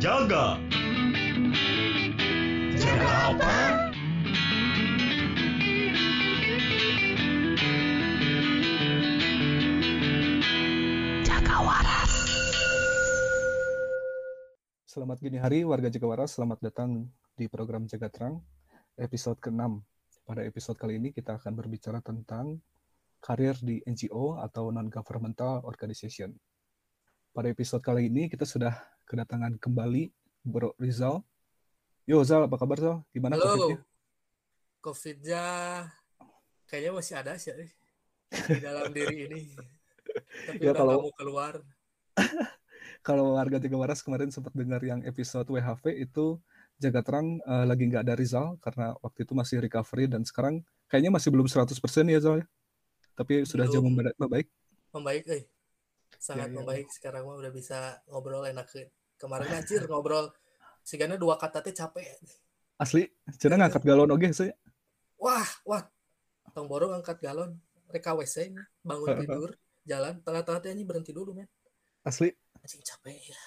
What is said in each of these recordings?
Jaga. Jaga apa? Selamat gini hari warga Jagawaras, selamat datang di program Jaga Terang episode ke-6. Pada episode kali ini kita akan berbicara tentang karir di NGO atau non-governmental organization. Pada episode kali ini kita sudah kedatangan kembali Bro Rizal. Yo Zal, apa kabar Zal? Gimana Halo. COVID-nya? COVID-nya kayaknya masih ada sih eh, di dalam diri ini. Tapi Ya, udah kalau- mau keluar. Kalau warga Jagawaras kemarin sempat dengar yang episode WHV itu Jaga Terang eh, lagi nggak ada Rizal karena waktu itu masih recovery dan sekarang kayaknya masih belum 100% ya Zal ya. Tapi sudah jauh Belum. membaik. Membaik, eh. Sangat Ya, ya. membaik. Sekarang mah udah bisa ngobrol enak. Kemarin anjir ngobrol sigana dua kata teh capek. Asli, cina ngangkat galon oge saya. Wah, wah. Tong borong angkat galon. Reka WC bangun tidur, jalan tengah-tengah teh ini berhenti dulu, men. Asli. Anjing capek ya.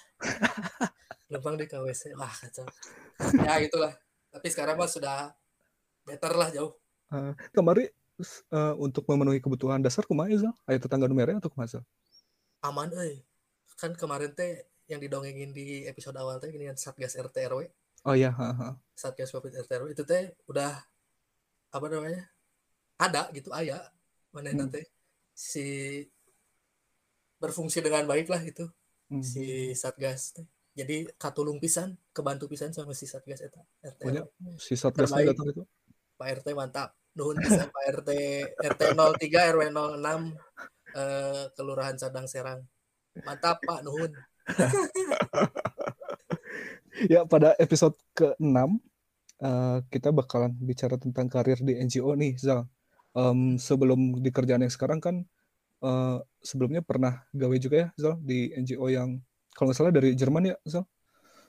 Lempang di KWC. Wah, kacau. Ya, itulah. Tapi sekarang mah sudah better lah jauh. Eh, kemarin eh, untuk memenuhi kebutuhan dasar kumaha ya, Zal? Aya tetangga nu mere atau kumaha? Aman euy kan kemarin teh yang didongengin di episode awal teh gini kan satgas RT RW Oh iya, ha, ha. satgas covid RT RW itu teh udah apa namanya ada gitu aya mana Hmm. teh si berfungsi dengan baik lah itu Hmm. si satgas teh jadi katulung pisan kebantu pisan sama si satgas eta RT RW. si Terbaik. datang itu. Pak RT mantap nuhun pisan Pak RT RT 03 RW 06 eh, kelurahan Sadang Serang mantap Pak nuhun Ya, pada episode ke-6 eh, kita bakalan bicara tentang karir di NGO nih, Zal. Em, sebelum di kerjaan yang sekarang kan eh, sebelumnya pernah gawe juga ya, Zal, di NGO yang kalau nggak salah dari Jerman ya, Zal,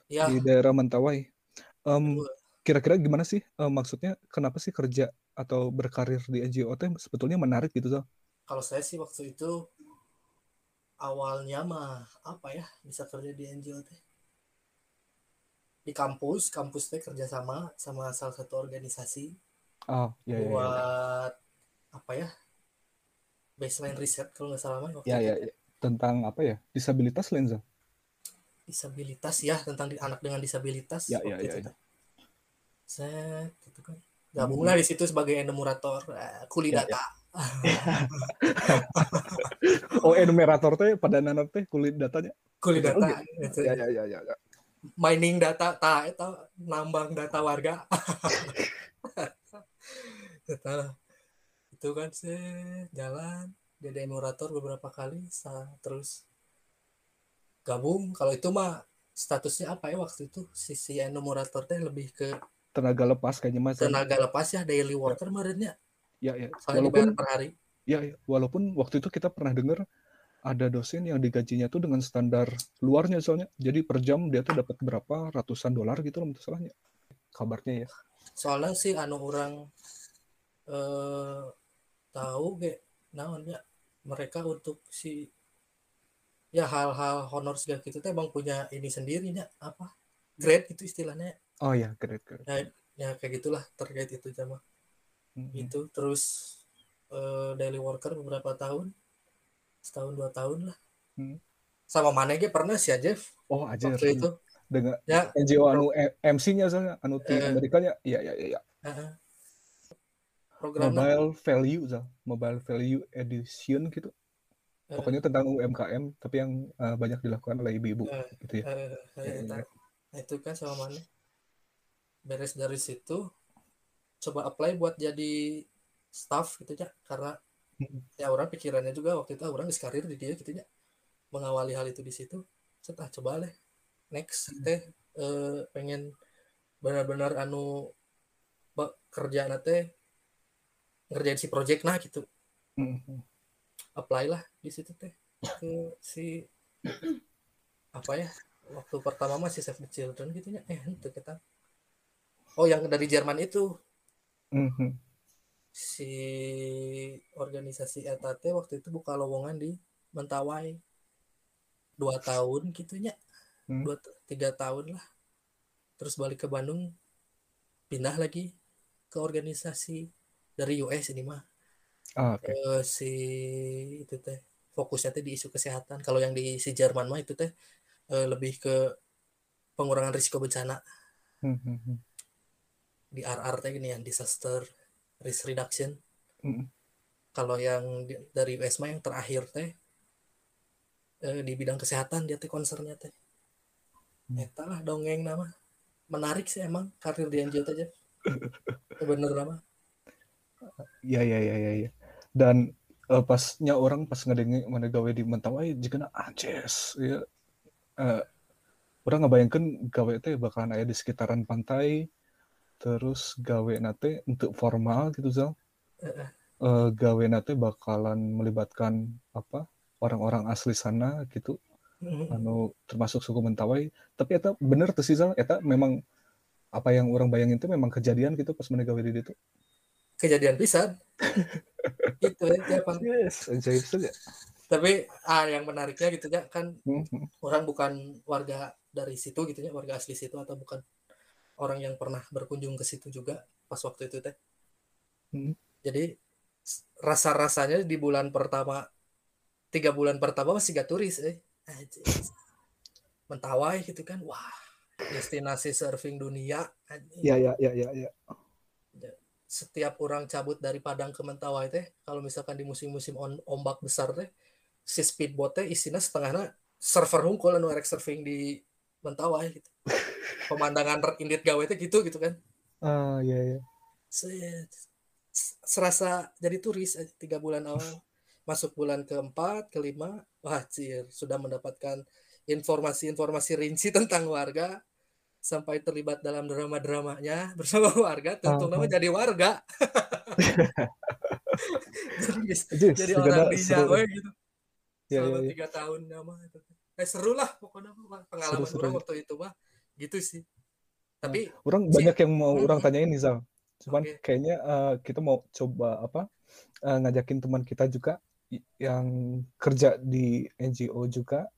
ya di daerah Mentawai. Betul. kira-kira gimana sih eh, maksudnya kenapa sih kerja atau berkarir di NGO teh sebetulnya menarik gitu, Zal? Kalau saya sih waktu itu awalnya mah apa ya bisa kerja di NGO teh di kampus kampus teh kerjasama sama salah satu organisasi Oh, ya ya ya. buat apa ya baseline riset kalau nggak salah mah waktu Ya itu ya, ya. tentang apa ya? Disabilitas lenza. disabilitas ya tentang di, anak dengan disabilitas Ya, ya, waktu ya, itu ya. teh. Set, gitu kan gabunglah di situ sebagai enumerator eh, kuli Ya, data Oh, enumerator teh pada nanap teh kulit datanya. kuli Oh, data gitu. Ya ya ya ya. ya. mining data ta eta nambang data warga lah. itu kan sih jalan jadi emulator beberapa kali terus gabung kalau itu mah statusnya apa ya waktu itu sisi enumerator teh lebih ke Tenaga lepas kayaknya mas. tenaga lepas ya daily worker kemarinnya Ya ya. soalnya Walaupun per hari ya, ya walaupun waktu itu kita pernah dengar ada dosen yang digajinya tuh dengan standar luarnya soalnya. Jadi per jam dia tuh dapat berapa ratusan dolar gitu loh masalahnya. Kabarnya ya. soalnya sih anu orang eh tahu ge naonnya mereka untuk si ya hal-hal honor segala gitu teh emang punya ini sendirinya apa grade itu istilahnya Oh ya, great great. ya kayak gitulah terkait itu sama Mhm. itu terus eh, daily worker beberapa tahun setahun dua tahun lah Hmm. sama mana ge pernah sih ya Jeff Oh aja waktu itu dengan ya NGO anu MC-nya soalnya anu di Eh. Amerikanya. Iya iya iya. heeh. program Mobile value Zal. Mobile value edition gitu. Eh. Pokoknya tentang UMKM tapi yang eh, banyak dilakukan oleh ibu-ibu Eh. gitu ya. Eh, Ya, ya, ya. Nah, itu kan sama mana beres dari situ coba apply buat jadi staff gitu ya karena Hmm. ya orang pikirannya juga waktu itu ah, orang karir di dia gitu ya mengawali hal itu di situ. Setelah coba deh. Next teh eh, pengen benar-benar anu kerjaan teh ngerjain si project nah gitu. Mhm. apply lah di situ teh ke si apa ya waktu pertama masih Save the Children gitu ya eh itu kita. Oh yang dari Jerman itu Mhm. si organisasi eta teh waktu itu buka lowongan di Mentawai dua tahun gitunya Hmm. dua tiga tahun lah terus balik ke Bandung pindah lagi ke organisasi dari US ini mah Ah, oke. Eh, si itu teh fokusnya teh di isu kesehatan kalau yang di si Jerman mah itu teh eh, lebih ke pengurangan risiko bencana Hmm, hmm, hmm. Di RR teh gini yang disaster risk reduction Hmm. kalau yang di- dari mah yang terakhir teh eh, di bidang kesehatan dia teh concernnya teh Hmm. Eta lah dongeng nama menarik sih emang karir di NGO aja bener nama Iya, iya, iya, iya, iya. Dan eh, pasnya orang pas ngedengi mana gawe di Mentawai jika anjes ya eh, orang ngebayangkan gawe teh bakalan aya di sekitaran pantai terus gawe nate untuk formal gitu Zal. Heeh. Eh, gawe nate bakalan melibatkan apa orang-orang asli sana gitu. Anu termasuk suku Mentawai. Tapi eta bener tuh sih Zal. Eta memang apa yang orang bayangin itu memang kejadian gitu pas mana gawe di itu kejadian pisan. Itu ya hari. yes saja tapi ah yang menariknya gitu ya kan Hmm, hmm. orang bukan warga dari situ gitu ya warga asli situ atau bukan orang yang pernah berkunjung ke situ juga pas waktu itu teh Hmm. jadi rasa rasanya di bulan pertama tiga bulan pertama masih gak turis eh mentawai gitu kan wah destinasi surfing dunia anjing. ya ya ya ya ya setiap orang cabut dari Padang ke Mentawai teh kalau misalkan di musim-musim ombak besar teh si speedboat teh isinya setengahnya server hungkul anu surfing di Mentawai gitu. Pemandangan indit gawe teh gitu gitu kan. Ah ya ya Se- serasa jadi turis tiga bulan awal. Masuk bulan keempat kelima wah cir sudah mendapatkan informasi-informasi rinci tentang warga sampai terlibat dalam drama-dramanya bersama warga. Tentu nama jadi warga. Jadi, jadi orang. Jawa gitu. Ya, selama ya, ya. tiga tahun mah itu. Eh seru lah pokoknya pengalaman Seru-seru. orang waktu itu mah gitu sih tapi Orang Si- banyak yang mau Hmm, orang hmm. tanyain nih Zal. Cuman Oke. kayaknya eh, kita mau coba apa eh, ngajakin teman kita juga yang kerja di NGO juga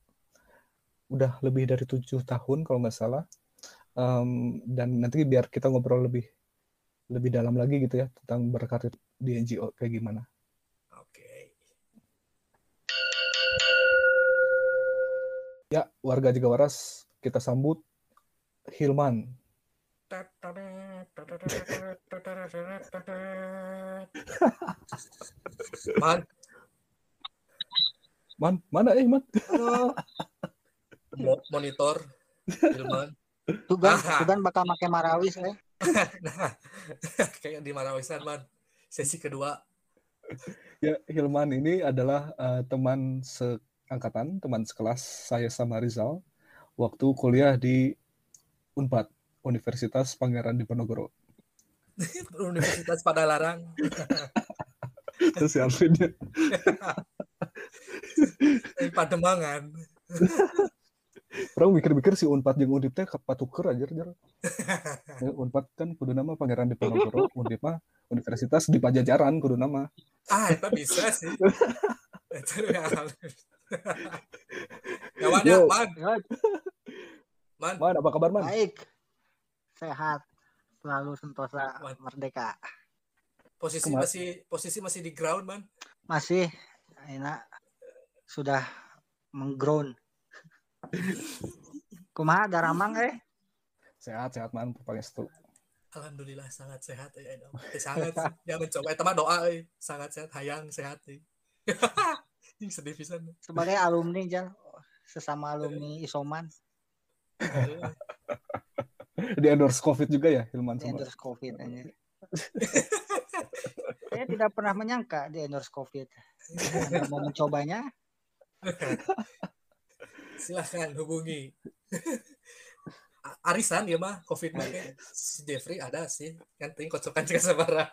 udah lebih dari tujuh tahun kalau nggak salah. Em, dan nanti biar kita ngobrol lebih lebih dalam lagi gitu ya tentang berkarir di NGO kayak gimana. Ya, warga Jaga Waras kita sambut Hilman. Man, Man, mana eh Man? halo. Monitor Ilman. Tugan, Aha. Tugan bakal make marawis eh. Nah, kayak di Marawisan, Man. Sesi kedua. Ya, Hilman ini adalah eh, teman seangkatan, teman sekelas saya sama Rizal waktu kuliah di Unpad, Universitas Pangeran Diponegoro. Universitas Padalarang. Terus ya Alvinnya. Pademangan. Orang mikir-mikir si Unpad jeung Undip teh kapatuker aja jar. Ya, Unpad kan kudu nama Pangeran Diponegoro, Undip mah Universitas di Pajajaran kudu nama. Ah, itu bisa sih. Ya. Kawan ya, Man. Man. Man, apa kabar Man? baik. Sehat. Selalu sentosa Man. merdeka. Posisi Kemar- masih posisi masih di ground, Man. Masih enak sudah mengground. Kumaha daramang eh? Sehat, sehat Man, pangestu. Alhamdulillah sangat sehat ya. Eh, sangat. Ya mencoba itu mah doa eh. sangat sehat, hayang sehat eh. Ini sedih pisan. Sebagai alumni Jal, sesama alumni Isoman Eh, Di endorse COVID juga ya Hilman di sama. endorse COVID aja. Saya tidak pernah menyangka di endorse COVID. Anda mau mencobanya? Silahkan hubungi. Arisan ya mah COVID mah kayak si Jeffrey ada sih kan ting kocokan juga.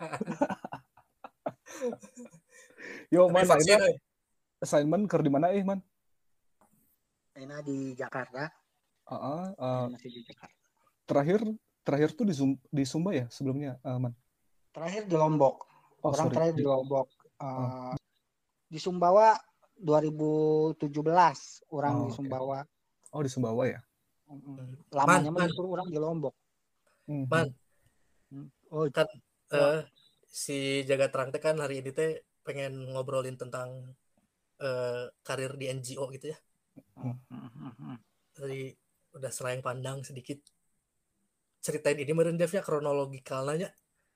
Yo Tapi Man, vaksin akhirnya euy. Assignment keur di mana eh Man? Enak di Jakarta. Heeh, eh, Masih di Jakarta. terakhir terakhir tuh di Zum- di Sumba ya sebelumnya eh, Man. Terakhir di Lombok. Oh, Orang sorry. terakhir di Lombok. Eh, Di Sumbawa 2017 orang Oh, di. Sumbawa. Oh, di Sumbawa ya. Lamanya Man, man. orang di Lombok. Mhm. Man, Oh, kan eh, si Jaga Terang teh kan hari ini teh pengen ngobrolin tentang eh, karir di NGO gitu ya. Jadi udah selayang pandang sedikit ceritain ini meren Dev ya kronologikalnya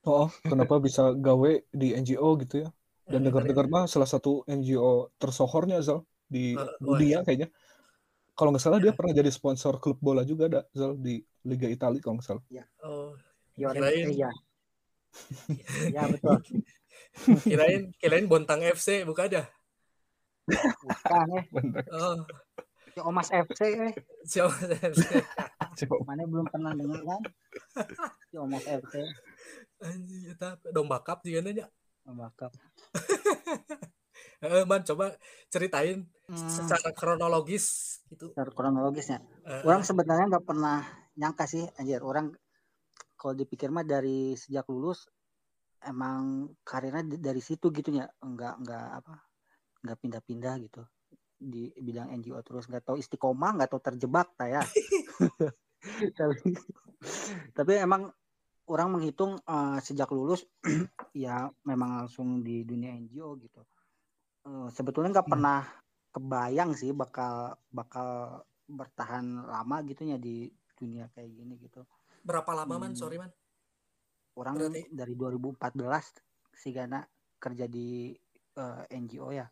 Oh, kenapa bisa gawe di NGO gitu ya? Dan Eh, dengar-dengar mah salah satu NGO tersohornya Zal di Eh, dunia kayaknya. Kalau nggak salah dia pernah jadi sponsor klub bola juga ada Zal di Liga Italia kalau nggak salah. oh Fiorentina, Kirain. iya. Ya betul. kirain kirain Bontang FC bukan ada Bukan eh. Bener. oh Si Omas FC eh. siapa FC Coba. Mana belum pernah dengar kan? Si Omas FC. anjing eta domba cup juga nanya Bakap. eh man coba ceritain Hmm, secara kronologis gitu secara kronologisnya. Eh, Orang sebenarnya nggak pernah nyangka sih, anjir. Orang kalau dipikir mah dari sejak lulus emang karirnya dari situ gitu ya, nggak nggak apa, nggak pindah-pindah gitu di bidang NGO terus nggak tahu istiqomah, nggak tahu terjebak saya. tapi, tapi emang orang menghitung eh, sejak lulus ya memang langsung di dunia NGO gitu. Eh, sebetulnya nggak Hmm. pernah kebayang sih bakal bakal bertahan lama gitu ya di dunia kayak gini gitu. berapa lama man Hmm. sorry man Orang Berarti- dari 2014 sih Gana kerja di eh, NGO ya.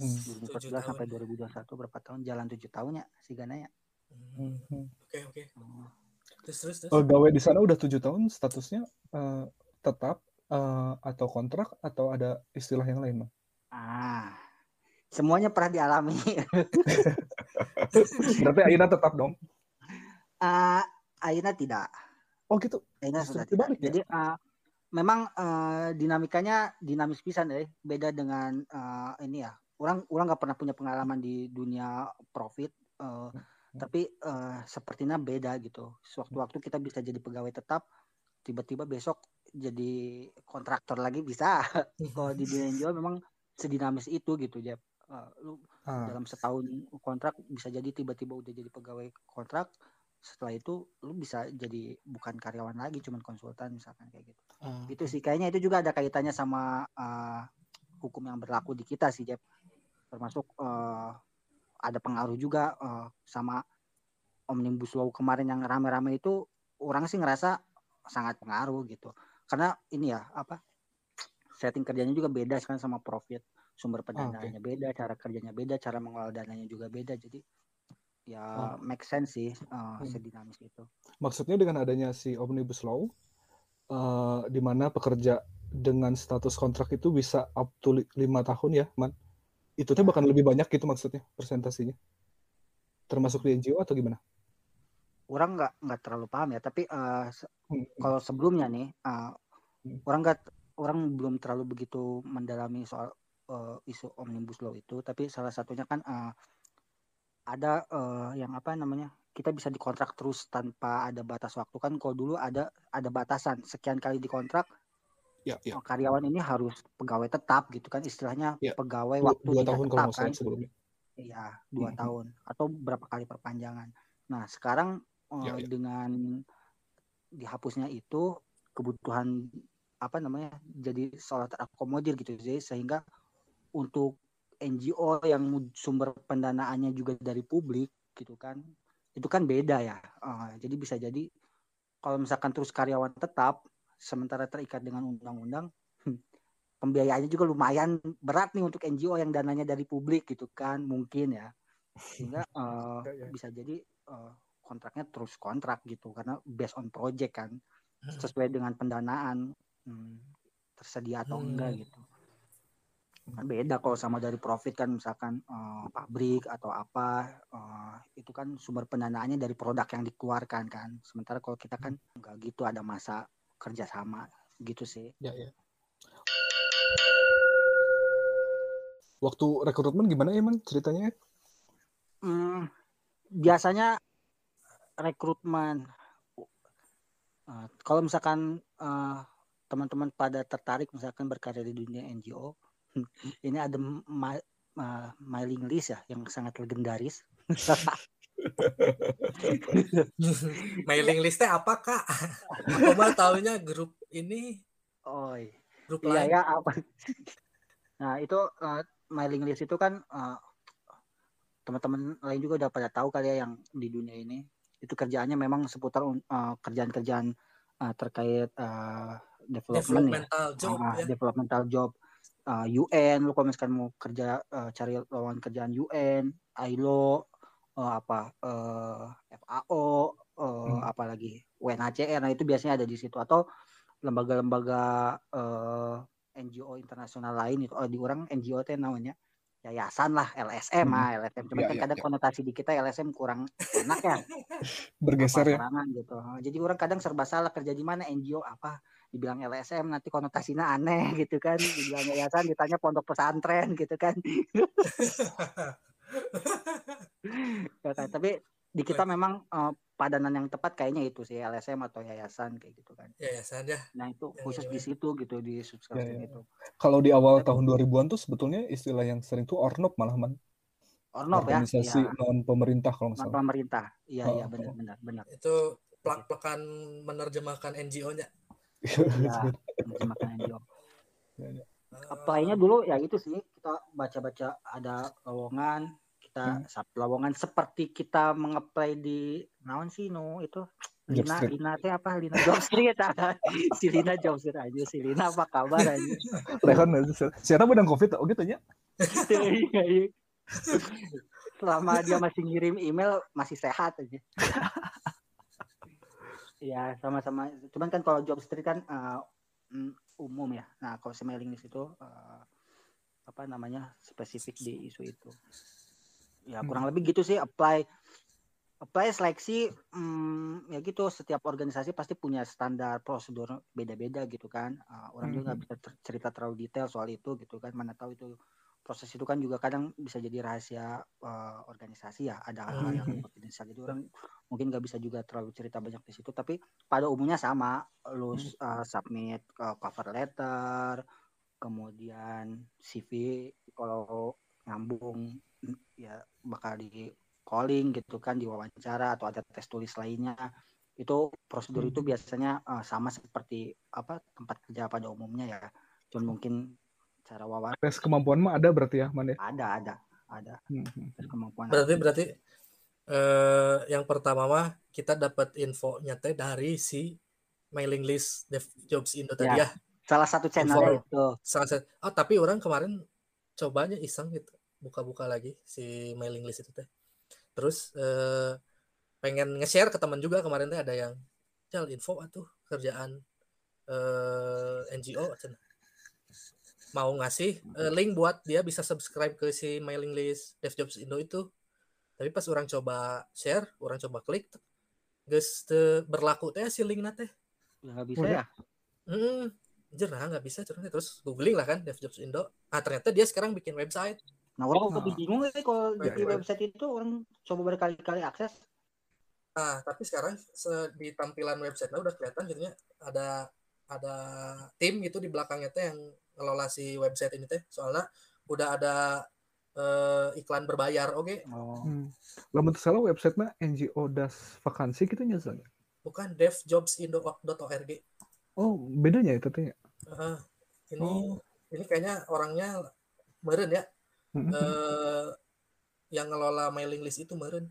Hmm. 2014 tahun. sampai 2021 berapa tahun? Jalan tujuh tahun ya si Gana ya. Hmm, oke oke Oh. terus terus terus Oh, gawe di sana udah tujuh tahun statusnya eh, tetap eh, atau kontrak atau ada istilah yang lain, Bang? Ah. Semuanya pernah dialami. Berarti Aina tetap dong. Ah, Aina tidak. Oh gitu. Aina sudah tidak. dibalik ya? Jadi ah, memang eh, dinamikanya dinamis pisan deh. Beda dengan eh, ini ya. Orang orang nggak pernah punya pengalaman di dunia profit. eh, tapi eh, sepertinya beda gitu. Sewaktu-waktu kita bisa jadi pegawai tetap, tiba-tiba besok jadi kontraktor lagi bisa. Kalau di dunia NGO memang sedinamis itu gitu, Jeb. Eh, lu Ah, dalam setahun kontrak bisa jadi tiba-tiba udah jadi pegawai kontrak setelah itu lu bisa jadi bukan karyawan lagi cuman konsultan misalkan kayak gitu Ah, gitu sih kayaknya itu juga ada kaitannya sama uh, hukum yang berlaku di kita sih Jeb termasuk uh, ada pengaruh juga uh, sama omnibus law kemarin yang rame-rame itu orang sih ngerasa sangat pengaruh gitu. Karena ini ya apa setting kerjanya juga beda kan sama profit. Sumber pendanaannya beda cara kerjanya beda cara mengelola dananya juga beda. Jadi ya make sense sih uh, Hmm. sedinamis itu. Maksudnya dengan adanya si Omnibus Law eh, di mana pekerja dengan status kontrak itu bisa up to li- lima tahun ya, Man. Itu tuh bahkan lebih banyak gitu maksudnya persentasinya. Termasuk di NGO atau gimana? orang nggak nggak terlalu paham ya tapi uh, se- Hmm. kalau sebelumnya nih uh, Hmm. orang nggak orang belum terlalu begitu mendalami soal uh, isu omnibus law itu tapi salah satunya kan uh, ada uh, yang apa namanya kita bisa dikontrak terus tanpa ada batas waktu kan kalau dulu ada ada batasan sekian kali dikontrak Ya, ya. uh, karyawan ini harus pegawai tetap gitu kan istilahnya Ya. pegawai Dua, waktu dua tahun tetap kan sebelumnya. Iya, dua Mhm. tahun atau berapa kali perpanjangan. Nah, sekarang Ya, ya. dengan dihapusnya itu kebutuhan apa namanya jadi seolah terakomodir gitu jadi sehingga untuk NGO yang sumber pendanaannya juga dari publik gitu kan itu kan beda ya Eh, jadi bisa jadi kalau misalkan terus karyawan tetap sementara terikat dengan undang-undang hmm, pembiayaannya juga lumayan berat nih untuk NGO yang dananya dari publik gitu kan mungkin ya sehingga ya. bisa jadi eh, kontraknya terus kontrak gitu karena based on project kan Hmm. sesuai dengan pendanaan hmm, tersedia atau Hmm. enggak gitu kan beda kalau sama dari profit kan misalkan eh, pabrik atau apa eh, itu kan sumber pendanaannya dari produk yang dikeluarkan kan sementara kalau kita kan enggak gitu ada masa kerjasama gitu sih Ya, ya. Waktu rekrutmen gimana ya, Man? Ceritanya? Hmm, biasanya rekrutmen uh, kalau misalkan uh, teman-teman pada tertarik misalkan berkarya di dunia NGO ini ada ma- uh, mailing list ya yang sangat legendaris Mailing listnya apa kak? Aku mah taunya grup ini Oh, iya. grup iya lain. ya apa? Nah, itu eh, mailing list itu kan eh, teman-teman lain juga udah pada tahu kali ya yang di dunia ini itu kerjaannya memang seputar eh, kerjaan-kerjaan eh, terkait eh, development ya. Developmental job Ah, ya. developmental job Uh, UN lu kalau misalkan mau kerja uh, cari lowongan kerjaan UN ILO uh, apa uh, FAO uh, Hmm. apalagi UNHCR nah itu biasanya ada di situ atau lembaga-lembaga uh, NGO internasional lain itu oh, di orang NGO teh namanya yayasan lah LSM Hmm. ah LSM cuman Ya, kan ya, kadang ya. konotasi di kita LSM kurang enak ya Bergeser ya. gitu. Jadi orang kadang serba salah kerja di mana NGO apa dibilang LSM nanti konotasinya aneh gitu kan dibilang yayasan ditanya pondok pesantren gitu kan ya kan tapi di kita memang eh, padanan yang tepat kayaknya itu sih LSM atau yayasan kayak gitu kan Yayasan ya. nah itu Ya, khusus ya, di ya. situ gitu di subscribe Ya, ya, itu Kalau di awal tahun 2000-an tuh sebetulnya istilah yang sering tuh ornop malah man. Ornop ya Organisasi ya non pemerintah kalau nggak non salah. pemerintah iya Oh, iya oh. benar benar benar Itu plak-plakan menerjemahkan NGO-nya. ya menerjemahkan NGO Ya, ya. dulu ya itu sih kita baca-baca ada lowongan kita Hmm. sub- lowongan seperti kita mengapply di naon sih no itu Lina Street. Lina teh apa Lina Job Street ah. si Lina Job Street aja si Lina apa kabar aja Rehan siapa bedang covid oh gitu ya. Iya, iya. selama dia masih ngirim email masih sehat aja ya sama-sama cuman kan kalau Job Street kan mm, umum ya nah kalau si mailing list itu eh, apa namanya spesifik di isu itu ya kurang lebih gitu sih apply apply seleksi hmm, ya gitu. Setiap organisasi pasti punya standar prosedur beda-beda gitu kan. Uh, orang juga nggak bisa ter- cerita terlalu detail soal itu gitu kan. Mana tahu itu proses itu kan juga kadang bisa jadi rahasia uh, organisasi ya. Ada hal-hal yang Mhm. konfidensial jadi orang mungkin nggak bisa juga terlalu cerita banyak di situ tapi pada umumnya sama. Lu uh, submit uh, cover letter kemudian CV kalau nyambung ya bakal di calling gitu kan diwawancara atau ada tes tulis lainnya itu prosedur itu biasanya uh, sama seperti apa tempat kerja pada umumnya ya cuman mungkin cara wawancara Tes kemampuan mah ada berarti ya man ya. ada ada ada Hmm, hmm. tes kemampuan Berarti berarti eh, yang pertama mah kita dapat infonya teh dari si mailing list Dev Jobs Indo tadi Ya. ya. salah satu channel itu Salah satu- Oh, tapi orang kemarin cobanya iseng gitu. Buka-buka lagi si mailing list itu teh. Terus eh, pengen nge-share ke teman juga kemarin teh ada yang Jal info atuh kerjaan eh, NGO cenah." mau ngasih eh, link buat dia bisa subscribe ke si mailing list DevJobs Indo itu. Tapi pas orang coba share, orang coba klik, geus teu berlaku teh si link teh. ya nggak bisa ya Hmm, anjir nah nggak bisa terus googling lah kan DevJobs Indo. Ah ternyata dia sekarang bikin website. Nah orang Oh. lebih bingung ya kalau Ya, di ya. website itu orang coba berkali-kali akses Nah, tapi sekarang se- di tampilan website-nya udah kelihatan jadinya ada ada tim gitu di belakangnya teh yang ngelola si website ini teh. Soalnya udah ada eh, iklan berbayar, oke. oh. Hmm. Lamun salah websitenya NGO das vakansi gitu nya Zan. Bukan devjobsindo.org. Oh, bedanya itu teh. ya? Ah, ini Oh. ini kayaknya orangnya meren ya. Hmm, Eh, yang ngelola mailing list itu meren.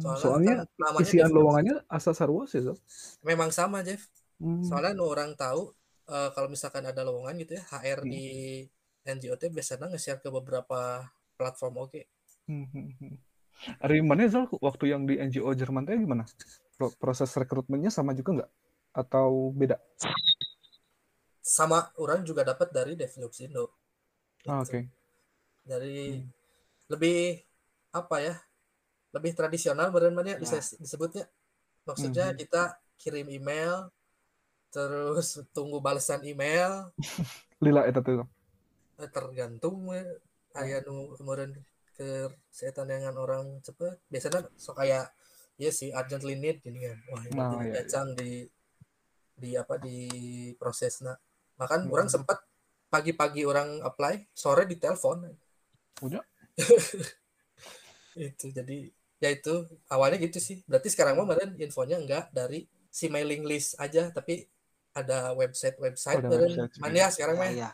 soalnya Soalnya kan isian lowongannya asa sarua sih, Zan. Memang sama, Jeff. Hmm. Soalnya orang tahu eh, kalau misalkan ada lowongan gitu ya, HR Hmm. di NGO biasanya nge-share ke beberapa platform oke. Hmm, hmm. Ari mana Zal waktu yang di NGO Jerman teh gimana? Pro- Proses rekrutmennya sama juga nggak? Atau beda? Sama orang juga dapat dari DevJobs Indo. Ah. Oke. Dari Hmm. lebih apa ya? Lebih tradisional benar-benar Ya. bisa disebutnya. Maksudnya Hmm. kita kirim email terus tunggu balasan email Lila eta tuh. eh, tergantung we. aya nu kemarin ke setan dengan orang cepet biasanya so kayak ya sih urgently need gini kan wah ini Nah, iya, gacang di di apa di prosesnya makan Hmm. orang sempat pagi-pagi orang apply sore ditelepon Udah? itu jadi ya itu awalnya gitu sih berarti sekarang mah kemarin infonya enggak dari si mailing list aja tapi ada website website Oh, website mana ya sekarang Ya, mah ya.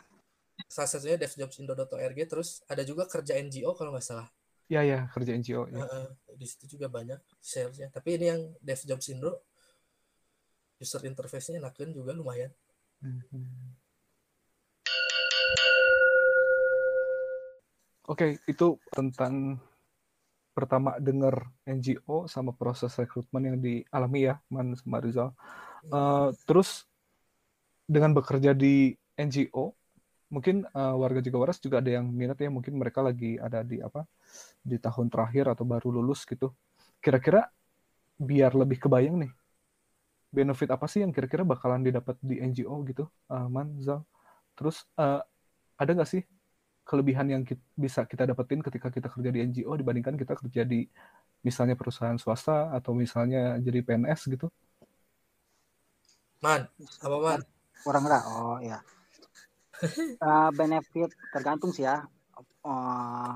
salah satunya devjobsindo.org terus ada juga kerja NGO kalau nggak salah Ya ya kerja NGO. Ya. Heeh, di situ juga banyak salesnya tapi ini yang devjobsindo user interface-nya enakeun juga lumayan Mhm. Oke, itu tentang pertama dengar NGO sama proses rekrutmen yang dialami ya, Man sama Rizal. Eh, terus dengan bekerja di NGO, mungkin eh, warga Jawa Waras juga ada yang minat ya, mungkin mereka lagi ada di apa di tahun terakhir atau baru lulus gitu. Kira-kira biar lebih kebayang nih, benefit apa sih yang kira-kira bakalan didapat di NGO gitu, eh, Man, Zal? Terus eh, ada nggak sih kelebihan yang kit- bisa kita dapetin ketika kita kerja di NGO dibandingkan kita kerja di misalnya perusahaan swasta atau misalnya jadi PNS gitu? man apa man? Kurang enggak oh ya Eh, benefit tergantung sih ya. Eh,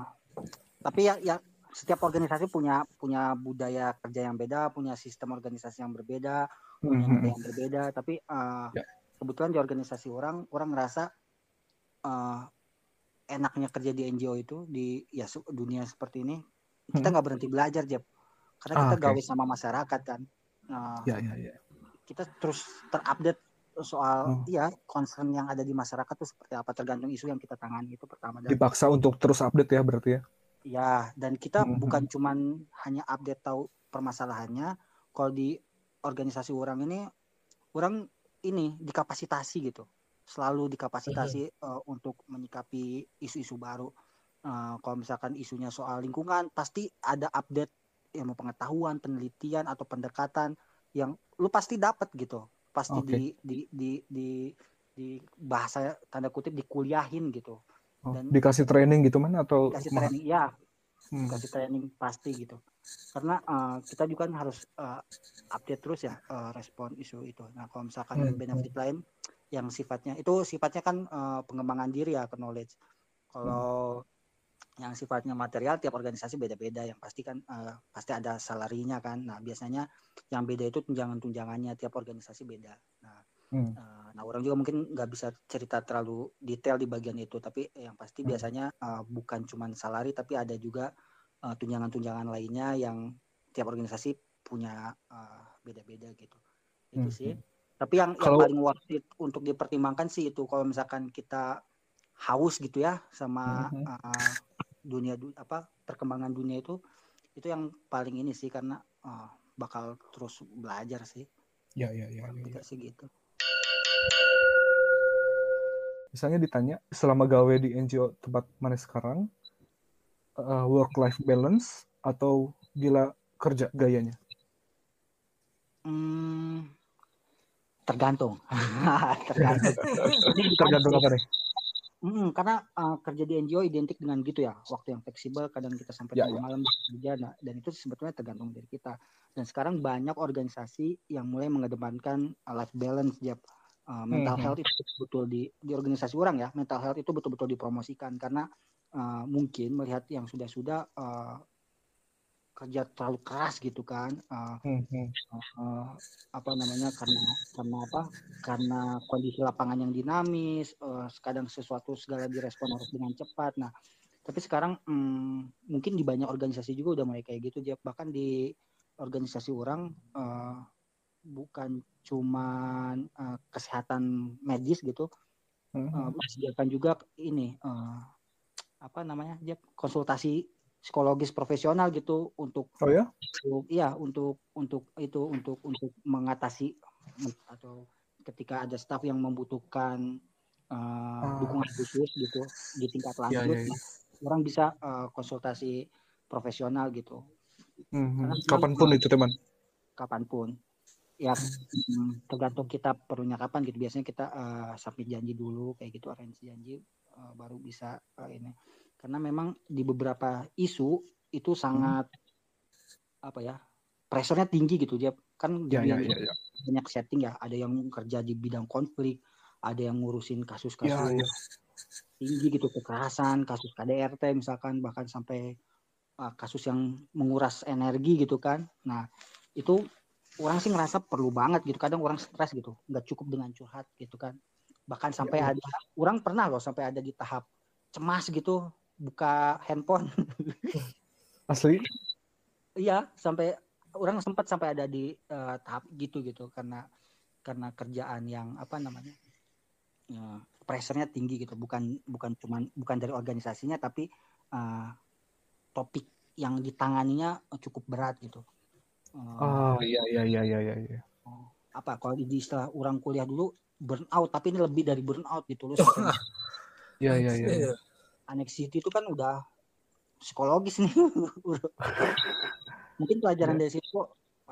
tapi ya ya setiap organisasi punya punya budaya kerja yang beda punya sistem organisasi yang berbeda punya nilai yang berbeda. Tapi eh, Ya. kebetulan di organisasi orang orang ngerasa eh, enaknya kerja di NGO itu di ya dunia seperti ini kita Hmm. nggak berhenti belajar Jeb karena Ah, kita oke. gawe sama masyarakat kan Nah, Ya ya ya. kita terus terupdate soal Oh. ya concern yang ada di masyarakat tuh seperti apa tergantung isu yang kita tangani itu pertama dan Dipaksa untuk terus update ya berarti ya. ya dan kita Mhm. bukan cuman hanya update tahu permasalahannya kalau di organisasi orang ini orang ini dikapasitasi gitu selalu dikapasitasi eh, untuk menyikapi isu-isu baru. Eh, kalau misalkan isunya soal lingkungan pasti ada update ilmu pengetahuan penelitian atau pendekatan yang lu pasti dapat gitu. Pasti Oke. di, di di di di bahasa tanda kutip dikuliahin gitu. Oh, Dan- dikasih training gitu man atau kasih ma- training ya Hmm. kasih training pasti gitu. Karena eh, kita juga kan harus eh, update terus ya eh, respon isu itu. Nah kalau misalkan Hmm, benefit lain yang sifatnya itu sifatnya kan eh, pengembangan diri ya ke knowledge. Kalau yang sifatnya material tiap organisasi beda-beda. Yang pasti kan eh, pasti ada salarinya kan. Nah biasanya yang beda itu tunjangan-tunjangannya tiap organisasi beda. Nah Hmm. eh, nah orang juga mungkin nggak bisa cerita terlalu detail di bagian itu. Tapi yang pasti Hmm. biasanya eh, bukan cuman salari tapi ada juga eh, tunjangan-tunjangan lainnya yang tiap organisasi punya eh, beda-beda gitu. Itu Hmm, sih. hmm. Tapi yang yang Kalau- paling worth it untuk dipertimbangkan sih itu kalau misalkan kita haus gitu ya sama Mhm. eh, dunia du- apa perkembangan dunia itu itu yang paling ini sih karena eh, bakal terus belajar sih Ya ya ya. ya, ya. sih gitu Misalnya ditanya selama gawe di NGO tempat mana sekarang work life balance atau gila kerja gayanya? Hmm, tergantung. tergantung. Tergantung apa nih? Mm, karena uh, kerja di NGO identik dengan gitu ya, waktu yang fleksibel, kadang kita sampai Ya, tengah ya. malam bisa kerja, nah, dan itu sebetulnya tergantung dari kita. Dan sekarang banyak organisasi yang mulai mengedepankan uh, life balance, Jeb. Uh, mental Mhm. health itu betul di di organisasi orang ya, mental health itu betul-betul dipromosikan karena uh, mungkin melihat yang sudah-sudah uh, kerja terlalu keras gitu kan, uh, Hmm, eh, apa namanya karena karena apa karena kondisi lapangan yang dinamis eh, kadang sesuatu segala direspon harus dengan cepat. Nah tapi sekarang mm, mungkin di banyak organisasi juga udah mulai kayak gitu Jeff. bahkan di organisasi orang eh, bukan cuman eh, kesehatan medis gitu Hmm, disediakan juga ini eh, apa namanya Jeff, konsultasi psikologis profesional gitu untuk Oh ya? untuk iya untuk untuk itu untuk untuk mengatasi atau ketika ada staf yang membutuhkan uh, dukungan khusus gitu di tingkat Ya, lanjut ya, ya. nah, orang bisa uh, konsultasi profesional gitu Hmm, hmm. Karena Kapan pun itu teman. kapan pun ya mm, tergantung kita perlunya kapan gitu biasanya kita uh, submit janji dulu kayak gitu arrange janji uh, baru bisa uh, ini karena memang di beberapa isu itu sangat apa ya pressure-nya tinggi gitu. Dia kan Ya ya ya ya. banyak setting ya. Ada yang kerja di bidang konflik ada yang ngurusin kasus-kasus Ya, ya. tinggi gitu kekerasan kasus KDRT misalkan bahkan sampai uh, kasus yang menguras energi gitu kan. Nah itu orang sih ngerasa perlu banget gitu. Kadang orang stres gitu nggak cukup dengan curhat gitu kan. Bahkan sampai ya, ada orang pernah loh sampai ada di tahap cemas gitu buka handphone asli iya sampai orang sempat sampai ada di uh, tahap gitu gitu karena karena kerjaan yang apa namanya uh, pressernya tinggi gitu bukan bukan cuman bukan dari organisasinya tapi uh, topik yang ditanganinya cukup berat gitu Oh iya iya iya iya iya. iya. Oh, apa kalau di istilah orang kuliah dulu burnout tapi ini lebih dari burnout gitu loh. Iya iya iya. Anxiety itu kan udah psikologis nih. Mungkin pelajaran ya. dari situ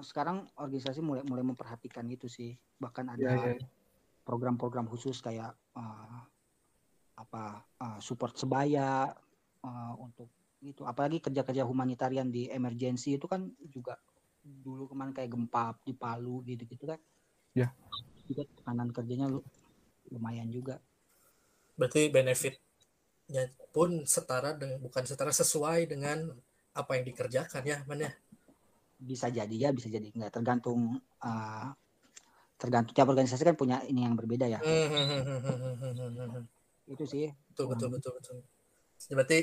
sekarang organisasi mulai mulai memperhatikan itu sih. Bahkan ada ya, ya. program-program khusus kayak uh, apa uh, support sebaya uh, untuk itu apalagi kerja-kerja humanitarian di emergency itu kan juga dulu kemarin kayak gempa di Palu gitu-gitu kan. Ya. Juga tekanan kerjanya lu lumayan juga. Berarti benefitnya pun setara dengan bukan setara sesuai dengan apa yang dikerjakan ya, mana? Bisa jadi ya, bisa jadi nggak tergantung uh, tergantung tiap organisasi kan punya ini yang berbeda ya. Itu sih. Betul betul betul betul. Berarti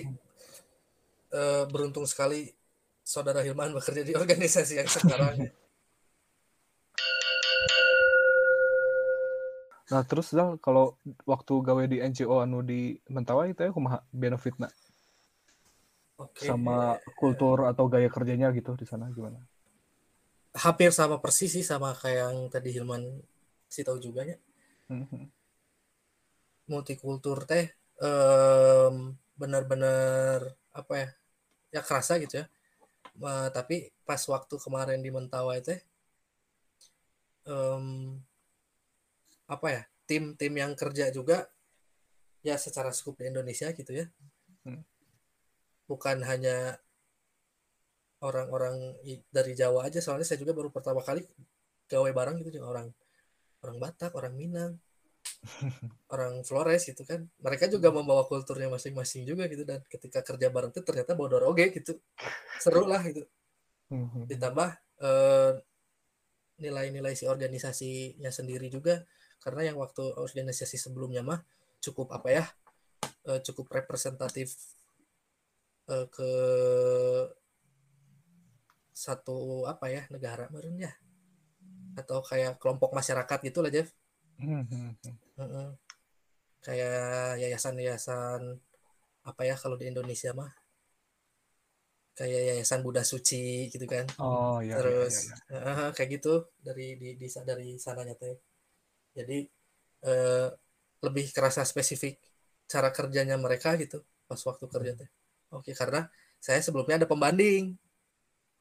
uh, beruntung sekali saudara Hilman bekerja di organisasi yang sekarang. Nah terus Zal, kalau waktu gawe di NGO anu di Mentawai itu ya kumaha benefitnya? Okay. Sama kultur atau gaya kerjanya gitu di sana gimana? Hampir sama persis sih sama kayak yang tadi Hilman sih tahu juga ya. Mm-hmm. Multikultur teh um, benar-benar apa ya? Ya kerasa gitu ya uh, tapi pas waktu kemarin di Mentawai teh um, apa ya tim tim yang kerja juga ya secara skup di Indonesia gitu ya hmm. bukan hanya orang-orang dari Jawa aja soalnya saya juga baru pertama kali gawe bareng gitu orang orang Batak orang Minang orang Flores gitu kan mereka juga membawa kulturnya masing-masing juga gitu dan ketika kerja bareng itu ternyata bodor oke gitu seru lah gitu mhm. ditambah eh, nilai-nilai si organisasinya sendiri juga karena yang waktu organisasi sebelumnya mah cukup apa ya eh, cukup representatif eh, ke satu apa ya negara meren ya atau kayak kelompok masyarakat gitu lah Jeff Hmm, hmm, hmm. Kayak yayasan-yayasan apa ya kalau di Indonesia mah kayak yayasan Buddha Suci gitu kan. Oh iya. Terus iya, iya. Uh, kayak gitu dari di, di dari sananya teh. Jadi uh, lebih kerasa spesifik cara kerjanya mereka gitu pas waktu kerja teh. Oke, karena saya sebelumnya ada pembanding.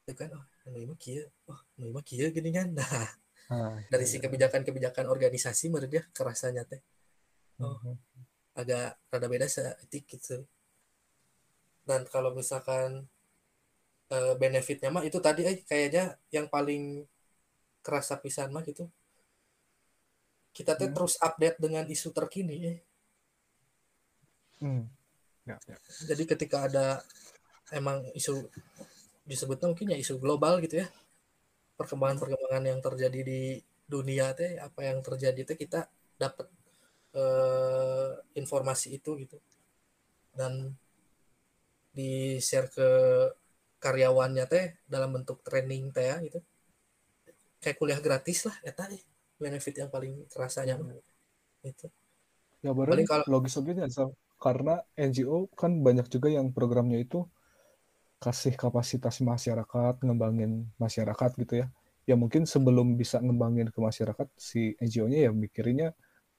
Itu kan oh, mah kieu. Oh, mah kieu gini kan. Nah, Ah, dari iya, si iya. kebijakan-kebijakan organisasi menurut dia kerasanya teh oh mm-hmm. agak rada beda seetik gitu dan kalau misalkan uh, benefitnya mah itu tadi eh kayaknya yang paling kerasa pisan mah gitu kita teh hmm. terus update dengan isu terkini eh. hmm. ya, ya. jadi ketika ada emang isu disebutnya mungkin ya isu global gitu ya perkembangan-perkembangan yang terjadi di dunia teh apa yang terjadi teh kita dapat uh, informasi itu gitu dan di share ke karyawannya teh dalam bentuk training teh ya gitu kayak kuliah gratis lah ya tadi benefit yang paling terasanya itu ya baru kalau logis logis karena NGO kan banyak juga yang programnya itu kasih kapasitas masyarakat, ngembangin masyarakat gitu ya. Ya mungkin sebelum bisa ngembangin ke masyarakat, si NGO-nya ya mikirinnya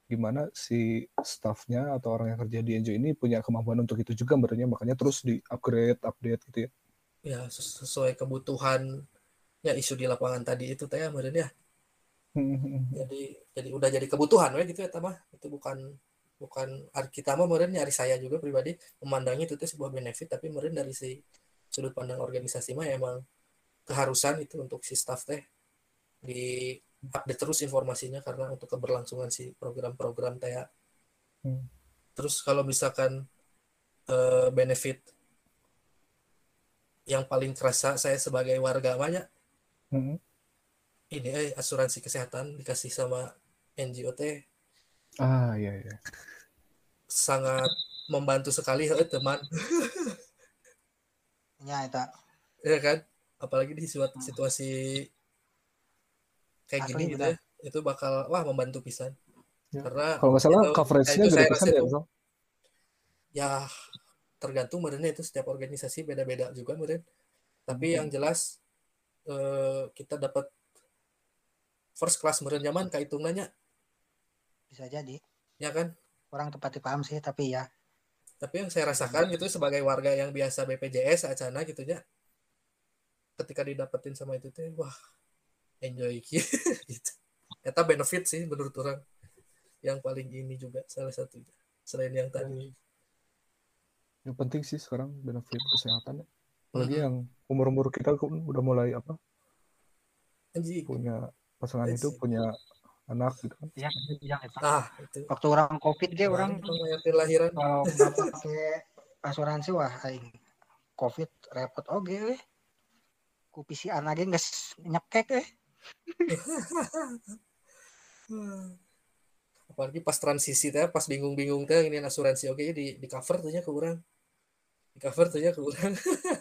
gimana si staffnya atau orang yang kerja di NGO ini punya kemampuan untuk itu juga berarti makanya terus di upgrade, update gitu ya. Ya sesuai kebutuhan ya isu di lapangan tadi itu teh ya ya. Jadi jadi udah jadi kebutuhan ya gitu ya tamah itu bukan bukan kita mah meren nyari saya juga pribadi memandangnya itu tuh sebuah benefit tapi meren dari si sudut pandang organisasi mah emang keharusan itu untuk si staff teh di update terus informasinya karena untuk keberlangsungan si program-program teh ya. hmm. terus kalau misalkan uh, benefit yang paling kerasa saya sebagai warga banyak Mhm. Ini eh asuransi kesehatan dikasih sama NGO teh Ah, iya iya. sangat membantu sekali eh, teman. Ya, itu ya kan? Apalagi di situa- situasi kayak Asli, gini gitu. ya itu bakal wah membantu pisan. Ya. karena Kalau nggak salah itu- coverage-nya gede pisan ya, itu ya tergantung merenya itu setiap organisasi beda-beda juga meren tapi Hmm. yang jelas eh, kita dapat first class meren nyaman kahitungannya bisa jadi. ya kan? Orang tepat paham sih, tapi ya. Tapi yang saya rasakan gitu sebagai warga yang biasa BPJS acana gitu ya ketika didapetin sama itu teh wah enjoy. Gitu. Eta benefit sih menurut orang. Yang paling ini juga salah satunya selain yang tadi. Yang penting sih sekarang benefit kesehatan ya. Apalagi Mhm. yang umur-umur kita kan udah mulai apa? Anjing. Punya pasangan Iya itu punya anak gitu kan. ya, yang itu. ah itu. Waktu orang COVID ge orang yang lahiran kalau nggak pakai asuransi wah aing COVID repot. Oge we. Ku PCR lagi nggak nyekek eh. apalagi pas transisi teh pas bingung-bingung teh ini asuransi oke di di cover tuh nya ke orang di cover tuh nya ke orang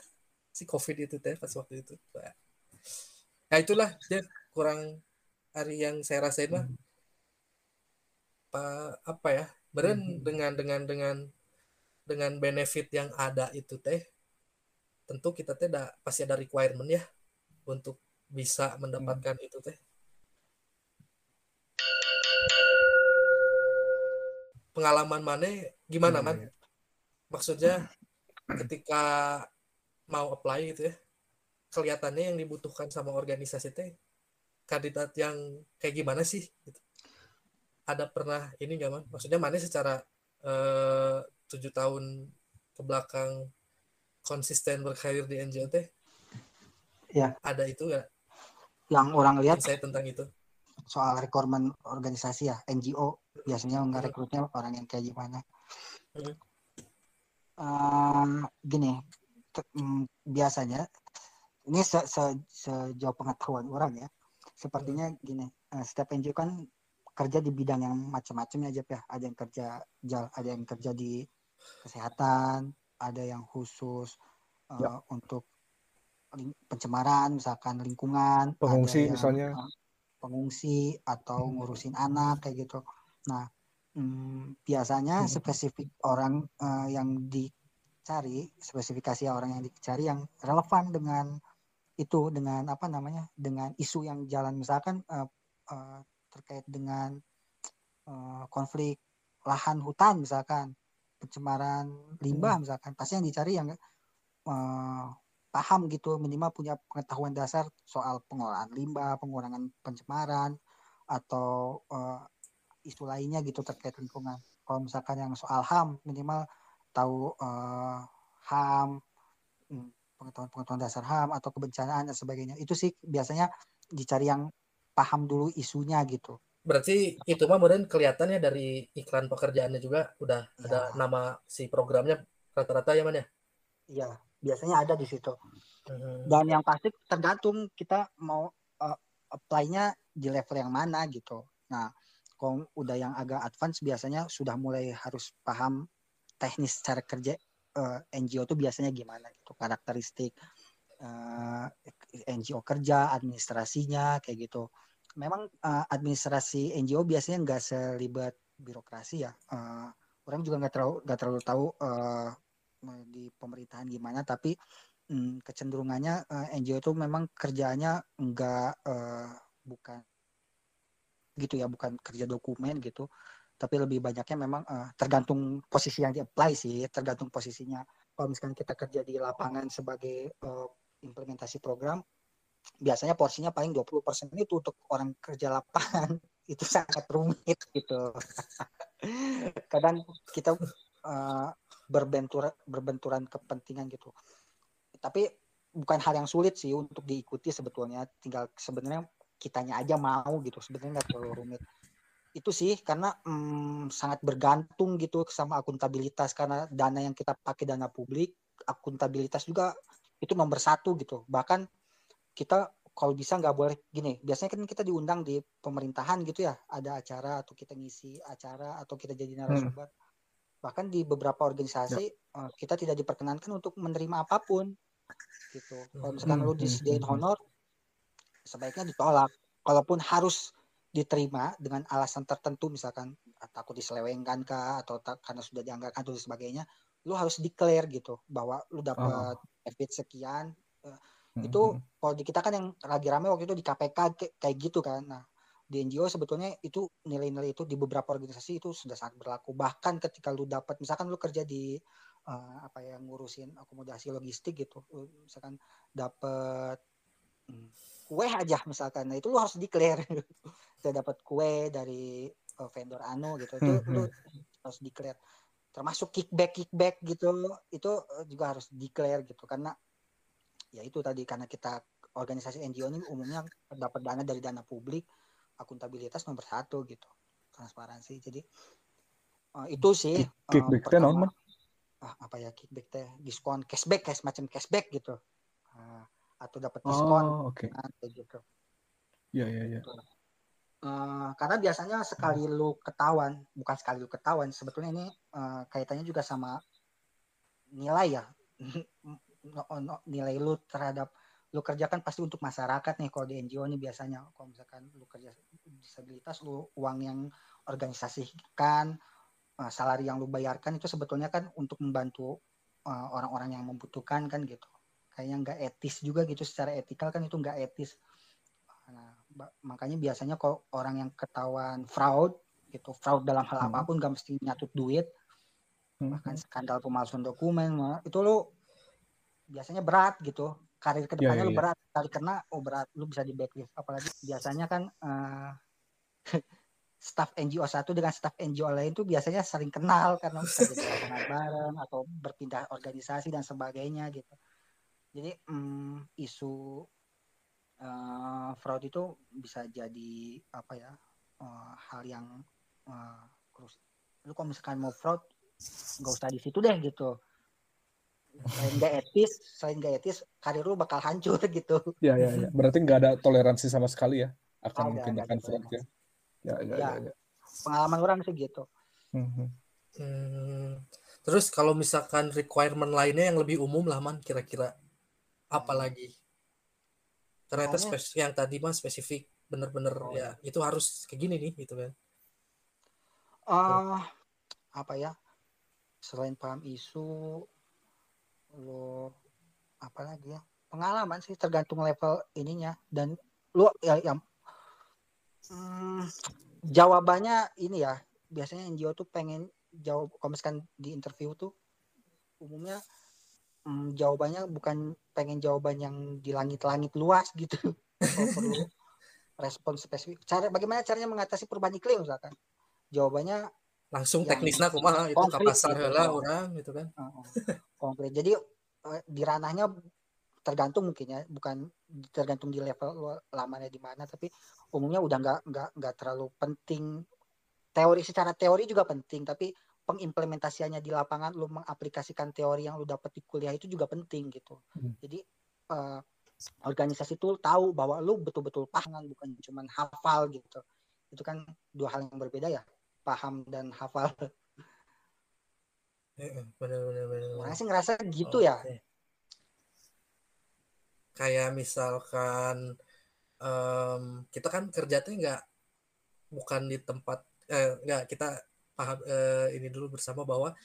si covid itu teh pas waktu itu. Nah itulah ya kurang hari yang saya rasain mah pa- apa ya beren dengan dengan dengan dengan benefit yang ada itu teh tentu kita teh da, pasti ada requirement ya untuk bisa mendapatkan itu teh. Pengalaman mana gimana Iya, man? iya. maksudnya ketika mau apply gitu ya kelihatannya yang dibutuhkan sama organisasi teh kandidat yang kayak gimana sih gitu. ada pernah ini nggak man maksudnya mana secara eh, tujuh tahun ke belakang konsisten berkarir di NGO teh Ya. ada itu nggak Yang orang lihat insight tentang itu soal rekrutmen organisasi ya NGO biasanya nggak rekrutnya orang yang kayak gimana Hmm. Ehm, gini mm, biasanya ini se se- sejauh pengetahuan orang ya sepertinya gini eh, setiap NGO kan kerja di bidang yang macam-macam aja ya ada yang kerja jal- ada yang kerja di kesehatan ada yang khusus Ya. untuk pencemaran misalkan lingkungan Pengungsi yang, misalnya. eh, pengungsi atau Hmm. ngurusin anak kayak gitu nah mm, biasanya Hmm. spesifik orang eh, yang dicari spesifikasi orang yang dicari yang relevan dengan itu dengan apa namanya dengan isu yang jalan. Misalkan eh, eh, terkait dengan eh, konflik lahan hutan misalkan pencemaran limbah misalkan. Pasti yang dicari yang eh, paham gitu minimal punya pengetahuan dasar soal pengolahan limbah pengurangan pencemaran atau eh, isu lainnya gitu terkait lingkungan. Kalau misalkan yang soal ham minimal tahu eh, ham hmm, pengetahuan-pengetahuan dasar ham atau kebencanaan dan sebagainya. Itu sih biasanya dicari yang paham dulu isunya gitu. Berarti itu mah kemudian kelihatannya dari iklan pekerjaannya juga udah Ya. ada nama si programnya rata-rata ya man ya? Iya biasanya ada di situ. Hmm. dan yang pasti tergantung kita mau eh, apply-nya di level yang mana gitu. Nah kalau udah yang agak advance biasanya sudah mulai harus paham teknis cara kerja eh, NGO itu biasanya gimana gitu karakteristik eh, NGO kerja administrasinya kayak gitu. Memang eh, administrasi NGO biasanya nggak seribet birokrasi ya. Eh, orang juga nggak terlalu nggak terlalu tahu eh, di pemerintahan gimana tapi hmm, kecenderungannya eh, NGO itu memang kerjaannya enggak eh, bukan gitu ya bukan kerja dokumen gitu tapi lebih banyaknya memang eh, tergantung posisi yang di apply sih tergantung posisinya. Kalau misalkan kita kerja di lapangan sebagai eh, implementasi program biasanya porsinya paling 20% itu untuk orang kerja lapangan. Itu sangat rumit gitu. Kadang kita eh, berbenturan berbenturan kepentingan gitu. Tapi bukan hal yang sulit sih untuk diikuti sebetulnya. Tinggal sebenarnya kitanya aja mau gitu. Sebenarnya nggak terlalu rumit itu sih karena mm, sangat bergantung gitu sama akuntabilitas karena dana yang kita pakai dana publik akuntabilitas juga itu nomor satu gitu bahkan kita kalau bisa nggak boleh gini biasanya kan kita diundang di pemerintahan gitu ya ada acara atau kita ngisi acara atau kita jadi narasumber hmm. bahkan di beberapa organisasi ya. uh, kita tidak diperkenankan untuk menerima apa pun gitu kalau misalkan hmm. lu disediain honor sebaiknya ditolak kalaupun harus diterima dengan alasan tertentu misalkan ah, takut diselewengkan kah atau tak, karena sudah dianggarkan dan sebagainya lu harus declare gitu bahwa lu dapat oh. sekian uh, hmm. itu kalau di kita kan yang lagi rame waktu itu di KPK kayak gitu kan nah di NGO sebetulnya itu nilai-nilai itu di beberapa organisasi itu sudah sangat berlaku bahkan ketika lu dapat misalkan lu kerja di uh, apa ya ngurusin akomodasi logistik gitu lu misalkan dapat hmm, kue aja misalkan. Nah itu lu harus declare. Kita dapat kue dari uh, vendor anu gitu. Itu hmm, lu hmm. harus declare. Termasuk kickback kickback gitu itu juga harus declare gitu. Karena ya itu tadi karena kita organisasi NGO ini umumnya dapat dana dari dana publik akuntabilitas nomor satu gitu. Transparansi jadi uh, itu sih kickback uh, pertama, ah, apa ya kickback teh? Diskon cashback kayak semacam cashback gitu. Uh, atau dapat diskon oh, okay. nah, gitu. Ya ya ya Uh, karena biasanya sekali hmm. lu ketahuan, bukan sekali lu ketahuan, sebetulnya ini uh, kaitannya juga sama nilai ya, nilai lu terhadap lu kerjakan pasti untuk masyarakat nih kalau di NGO ini biasanya. Kalau misalkan lu kerja disabilitas lu uang yang organisasikan uh, salari yang lu bayarkan itu sebetulnya kan untuk membantu orang-orang uh, yang membutuhkan kan gitu kayaknya nggak etis juga gitu secara etikal kan itu nggak etis. Nah, makanya biasanya kalau orang yang ketahuan fraud gitu fraud dalam hal hmm. apa pun nggak mesti nyatut duit hmm. bahkan skandal pemalsuan dokumen itu lo biasanya berat gitu. Karir ke depannya yeah, yeah, lo berat kali kena oh berat lo bisa di backlist. Apalagi biasanya kan uh, staff NGO satu dengan staff NGO lain itu biasanya sering kenal karena bisa jadi bareng atau berpindah organisasi dan sebagainya gitu jadi um, isu uh, fraud itu bisa jadi apa ya uh, hal yang uh, lu kalau misalkan mau fraud nggak usah di situ deh gitu selain nggak etis selain nggak etis karir lu bakal hancur gitu ya ya, ya. berarti nggak ada toleransi sama sekali ya akan tindakan fraud ya ya, ya, ya, ya, ya. pengalaman orang sih gitu hmm. Hmm. terus kalau misalkan requirement lainnya yang lebih umum lah man kira-kira apalagi? Ternyata spes yang tadi mah spesifik bener-bener oh, ya iya. itu harus kayak gini nih gitu kan. Uh, apa ya? Selain paham isu lo apa lagi ya? Pengalaman sih tergantung level ininya. Dan lo ya yang hmm, jawabannya ini ya. Biasanya NGO tuh pengen jawab kalau misalkan di interview tuh umumnya hmm, jawabannya bukan pengen jawaban yang di langit-langit luas gitu. perlu respon spesifik. Cara bagaimana caranya mengatasi perubahan iklim misalkan? Jawabannya langsung teknisnya kumaha itu kapasar gitu. lah orang gitu kan. konkret. Jadi eh, di ranahnya tergantung mungkin ya, bukan tergantung di level lamanya di mana, tapi umumnya udah nggak nggak nggak terlalu penting. Teori secara teori juga penting, tapi pengimplementasiannya di lapangan lu mengaplikasikan teori yang lu dapat di kuliah itu juga penting gitu. Hmm. jadi uh, organisasi itu tahu bahwa lu betul-betul paham bukan cuma hafal gitu. Itu kan dua hal yang berbeda ya paham dan hafal. Benar-benar sih ngerasa gitu oh, ya. Okay. kayak misalkan um, kita kan kerjanya nggak bukan di tempat eh, nggak kita paham eh, ini dulu bersama bahwa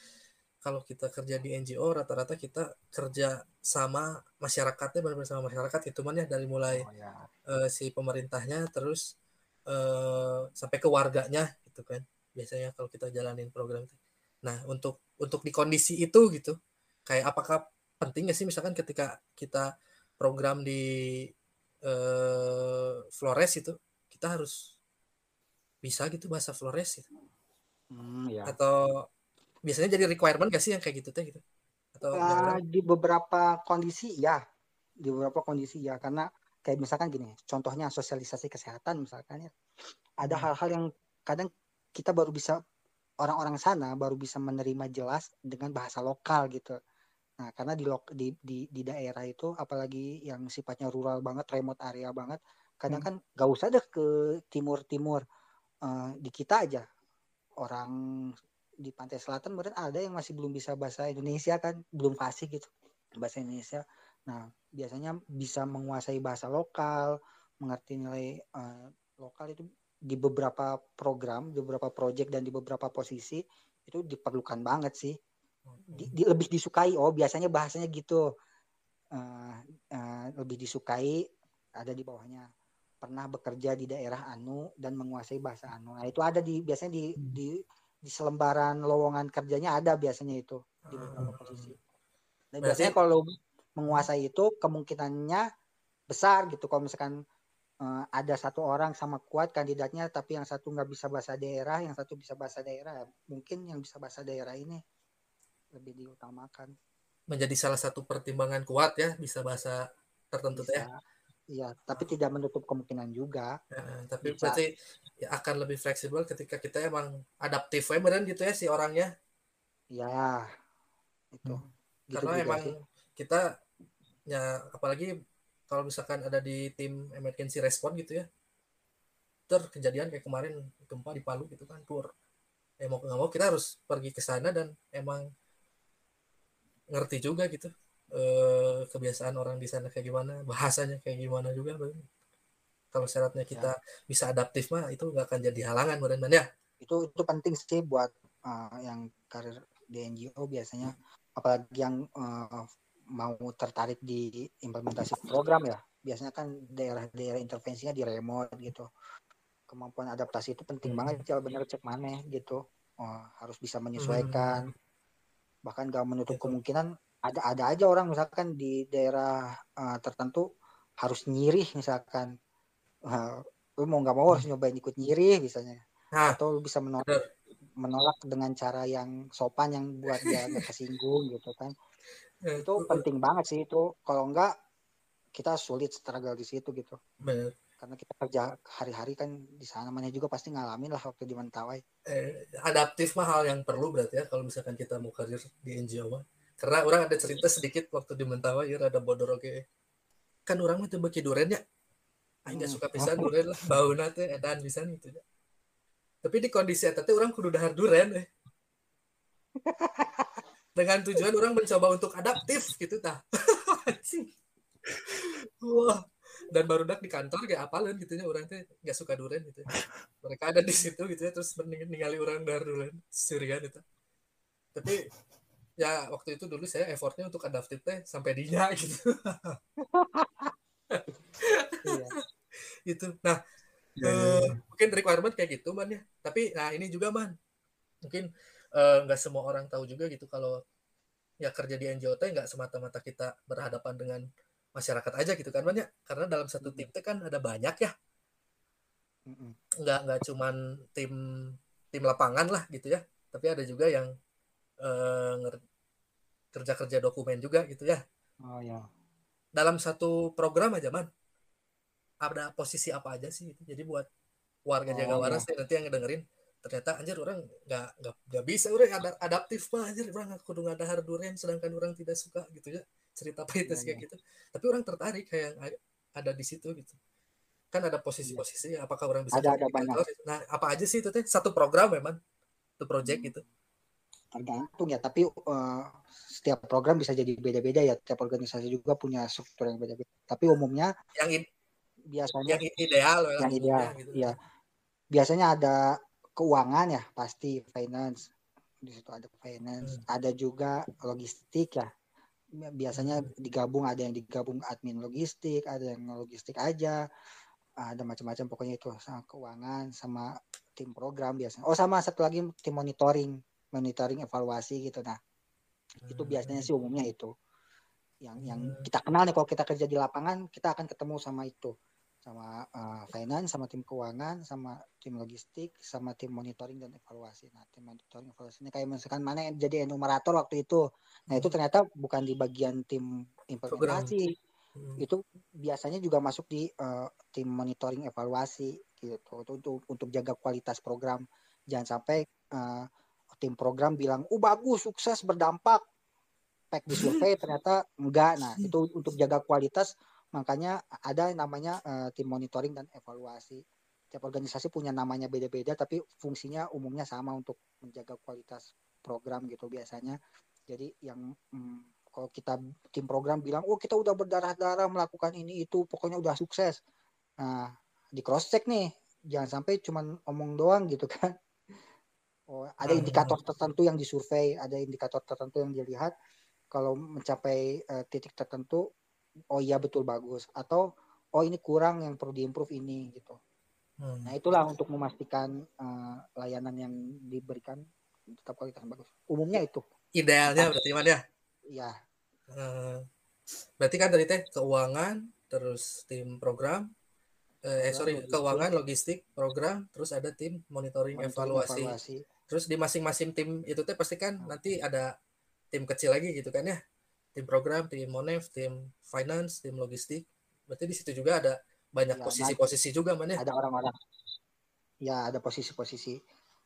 kalau kita kerja di NGO rata-rata kita kerja sama masyarakatnya benar-benar sama masyarakat itu ya dari mulai oh, ya. eh, si pemerintahnya terus eh, sampai ke warganya gitu kan biasanya kalau kita jalanin program itu. Nah untuk untuk di kondisi itu gitu kayak apakah penting gak sih misalkan ketika kita program di eh, Flores itu kita harus bisa gitu bahasa Flores gitu Hmm, ya. Atau biasanya jadi requirement gak sih yang kayak gitu teh gitu? Atau uh, di beberapa kondisi ya, di beberapa kondisi ya karena kayak misalkan gini, contohnya sosialisasi kesehatan misalkan ya. Ada hmm. hal-hal hmm. yang kadang kita baru bisa orang-orang sana baru bisa menerima jelas dengan bahasa lokal gitu. Nah, karena di, di di di daerah itu apalagi yang sifatnya rural banget, remote area banget, kadang hmm. kan gak usah deh ke timur-timur. Uh, di kita aja orang di pantai selatan mungkin ada yang masih belum bisa bahasa Indonesia kan, belum fasih gitu bahasa Indonesia. Nah, biasanya bisa menguasai bahasa lokal, mengerti nilai uh, lokal itu di beberapa program, di beberapa proyek dan di beberapa posisi itu diperlukan banget sih. Di, di, lebih disukai oh biasanya bahasanya gitu. Uh, uh, lebih disukai ada di bawahnya pernah bekerja di daerah anu dan menguasai bahasa anu. Nah itu ada di biasanya di hmm. di di selembaran lowongan kerjanya ada biasanya itu di beberapa hmm. posisi. Dan biasanya kalau menguasai itu kemungkinannya besar gitu. Kalau misalkan uh, ada satu orang sama kuat kandidatnya tapi yang satu nggak bisa bahasa daerah yang satu bisa bahasa daerah mungkin yang bisa bahasa daerah ini lebih diutamakan. Menjadi salah satu pertimbangan kuat ya bisa bahasa tertentu bisa, ya iya tapi tidak menutup kemungkinan juga ya, tapi bisa. berarti ya akan lebih fleksibel ketika kita emang adaptif ya beneran gitu ya si orangnya ya itu hmm. gitu karena emang sih. kita ya apalagi kalau misalkan ada di tim emergency response gitu ya ter kejadian kayak kemarin gempa di Palu gitu kan pur ya mau nggak mau kita harus pergi ke sana dan emang ngerti juga gitu eh, kebiasaan orang di sana kayak gimana bahasanya kayak gimana juga bang. kalau syaratnya ya. kita ya. bisa adaptif mah itu nggak akan jadi halangan benar ya itu itu penting sih buat uh, yang karir di NGO biasanya apalagi yang uh, mau tertarik di implementasi program ya biasanya kan daerah-daerah intervensinya di remote gitu kemampuan adaptasi itu penting hmm. banget ya benar cek mana gitu oh, harus bisa menyesuaikan hmm bahkan gak menutup kemungkinan ada ada aja orang misalkan di daerah uh, tertentu harus nyirih misalkan. Uh, lu mau nggak mau harus nyobain ikut nyirih misalnya. Nah, atau lu bisa menolak menolak dengan cara yang sopan yang buat dia gak kesinggung gitu kan. Itu penting banget sih itu. Kalau enggak kita sulit struggle di situ gitu. Bener. Karena kita kerja hari-hari kan di sana mana juga pasti ngalamin lah waktu di Mentawai. Eh, adaptif mah hal yang perlu berarti ya kalau misalkan kita mau karir di NGO mah. Karena orang ada cerita sedikit waktu di Mentawai ya ada bodor oke. Kan orang mah bagi duren ya. Aing hmm. suka pisan oh. duren lah, bau nate edan bisa itu ya. Tapi di kondisi itu orang kudu dahar duren eh. Dengan tujuan orang mencoba untuk adaptif gitu tah. Wah, dan baru dak di kantor kayak apalin gitu ya orang tuh nggak suka duren gitu ya. mereka ada di situ gitu ya terus mending ningali orang dari duren surian itu tapi ya waktu itu dulu saya effortnya untuk adaptif teh sampai dinya gitu. Iya. itu nah ya, ya, ya. mungkin requirement kayak gitu man ya. Tapi nah ini juga man. Mungkin eh, nggak uh, semua orang tahu juga gitu kalau ya kerja di NGO teh nggak semata-mata kita berhadapan dengan masyarakat aja gitu kan banyak karena dalam satu tim itu kan ada banyak ya. Nggak nggak cuman tim tim lapangan lah gitu ya. Tapi ada juga yang uh, kerja kerja dokumen juga gitu ya. Oh ya. Dalam satu program aja man. Ada posisi apa aja sih itu jadi buat warga oh, jaga waras ya. nanti yang ngedengerin ternyata anjir orang nggak nggak bisa orang ada adaptif mah anjir. Orang kudu ngadahar duren sedangkan orang tidak suka gitu ya. Cerita pahitnya kayak gitu. Tapi orang tertarik kayak ada di situ gitu. Kan ada posisi-posisi apakah orang bisa ada ada banyak. nah apa aja sih itu teh? Satu program memang itu project gitu tergantung ya tapi uh, setiap program bisa jadi beda-beda ya. Setiap organisasi juga punya struktur yang beda-beda. Tapi umumnya yang biasanya yang ideal yang ideal gitu. ya biasanya ada keuangan ya pasti finance. Di situ ada finance hmm. ada juga logistik ya. Biasanya digabung ada yang digabung admin logistik ada yang logistik aja. Ada macam-macam pokoknya itu sama keuangan sama tim program biasanya. Oh sama satu lagi tim monitoring monitoring evaluasi gitu nah itu biasanya sih umumnya itu yang yang kita kenal nih kalau kita kerja di lapangan kita akan ketemu sama itu sama uh, finance, sama tim keuangan, sama tim logistik, sama tim monitoring dan evaluasi. Nah, tim monitoring evaluasi ini kayak misalkan mana yang jadi enumerator waktu itu. Nah, itu ternyata bukan di bagian tim implementasi. Hmm. Itu biasanya juga masuk di uh, tim monitoring evaluasi gitu untuk, untuk untuk jaga kualitas program. Jangan sampai uh, tim program bilang, "Oh, bagus, sukses, berdampak." spek di survei ternyata enggak. Nah, itu untuk jaga kualitas makanya ada namanya uh, tim monitoring dan evaluasi. Tiap organisasi punya namanya beda-beda tapi fungsinya umumnya sama untuk menjaga kualitas program gitu biasanya. Jadi yang hmm, kalau kita tim program bilang, "Oh, kita udah berdarah-darah melakukan ini itu, pokoknya udah sukses." Nah, di cross check nih, jangan sampai cuman omong doang gitu kan. Oh, ada hmm. indikator tertentu yang disurvei, ada indikator tertentu yang dilihat. Kalau mencapai uh, titik tertentu oh iya betul bagus. Atau oh ini kurang yang perlu diimprove ini gitu. Hmm. nah itulah untuk memastikan uh, layanan yang diberikan tetap kualitas bagus. Umumnya itu. Idealnya berarti mana ya? Iya. Hmm. berarti kan dari teh keuangan terus tim program eh, eh sorry keuangan logistik program terus ada tim monitoring, monitoring evaluasi. evaluasi terus di masing-masing tim itu teh pasti kan nanti ada tim kecil lagi gitu kan ya. Tim program tim monev tim finance tim logistik. Berarti di situ juga ada banyak posisi-posisi ya, juga mana ada orang-orang. Ya ada posisi-posisi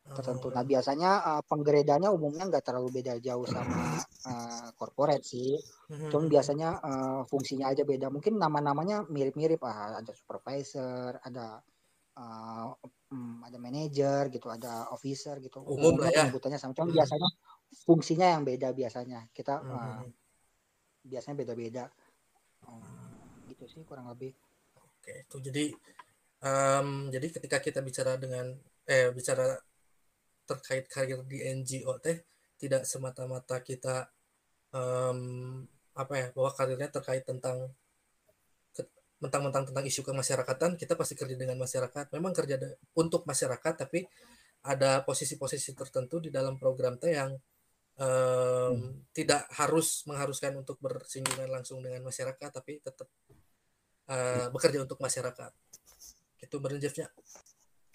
tertentu. Nah biasanya uh, penggredanya umumnya nggak terlalu beda jauh sama uh, corporate sih. Hmm. cuma biasanya uh, fungsinya aja beda. Mungkin nama-namanya mirip-mirip. Ah, ada supervisor ada uh, um, ada manager gitu ada officer gitu. Umum lah ya. penyebutannya sama. Cuma hmm. biasanya fungsinya yang beda biasanya. Kita hmm. uh, biasanya beda-beda. Hmm, gitu sih kurang lebih. Oke itu jadi um, jadi ketika kita bicara dengan eh bicara terkait karir di NGO teh tidak semata-mata kita um, apa ya bahwa karirnya terkait tentang mentang-mentang tentang isu kemasyarakatan kita pasti kerja dengan masyarakat. Memang kerja untuk masyarakat tapi ada posisi-posisi tertentu di dalam program teh yang um, hmm. tidak harus mengharuskan untuk bersinggungan langsung dengan masyarakat tapi tetap uh, bekerja untuk masyarakat. Itu berenjefnya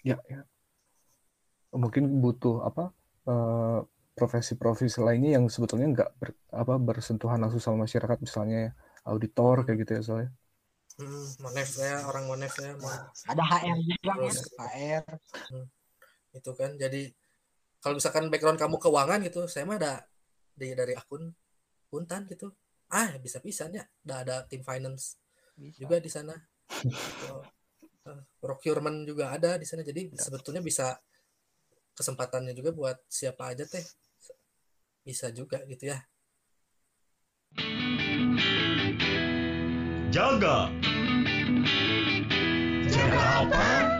ya, ya. Mungkin butuh apa uh, profesi-profesi lainnya yang sebetulnya nggak ber, apa bersentuhan langsung sama masyarakat misalnya auditor kayak gitu ya soalnya hmm, monef ya orang monef ya ada HR juga kan? HR hmm, itu kan jadi kalau misalkan background kamu keuangan gitu saya mah ada di dari akun puntan gitu. Ah bisa bisa ya udah ada tim finance bisa. juga di sana. Uh, procurement juga ada di sana jadi ya. sebetulnya bisa kesempatannya juga buat siapa aja teh. Bisa juga gitu ya jaga jaga apa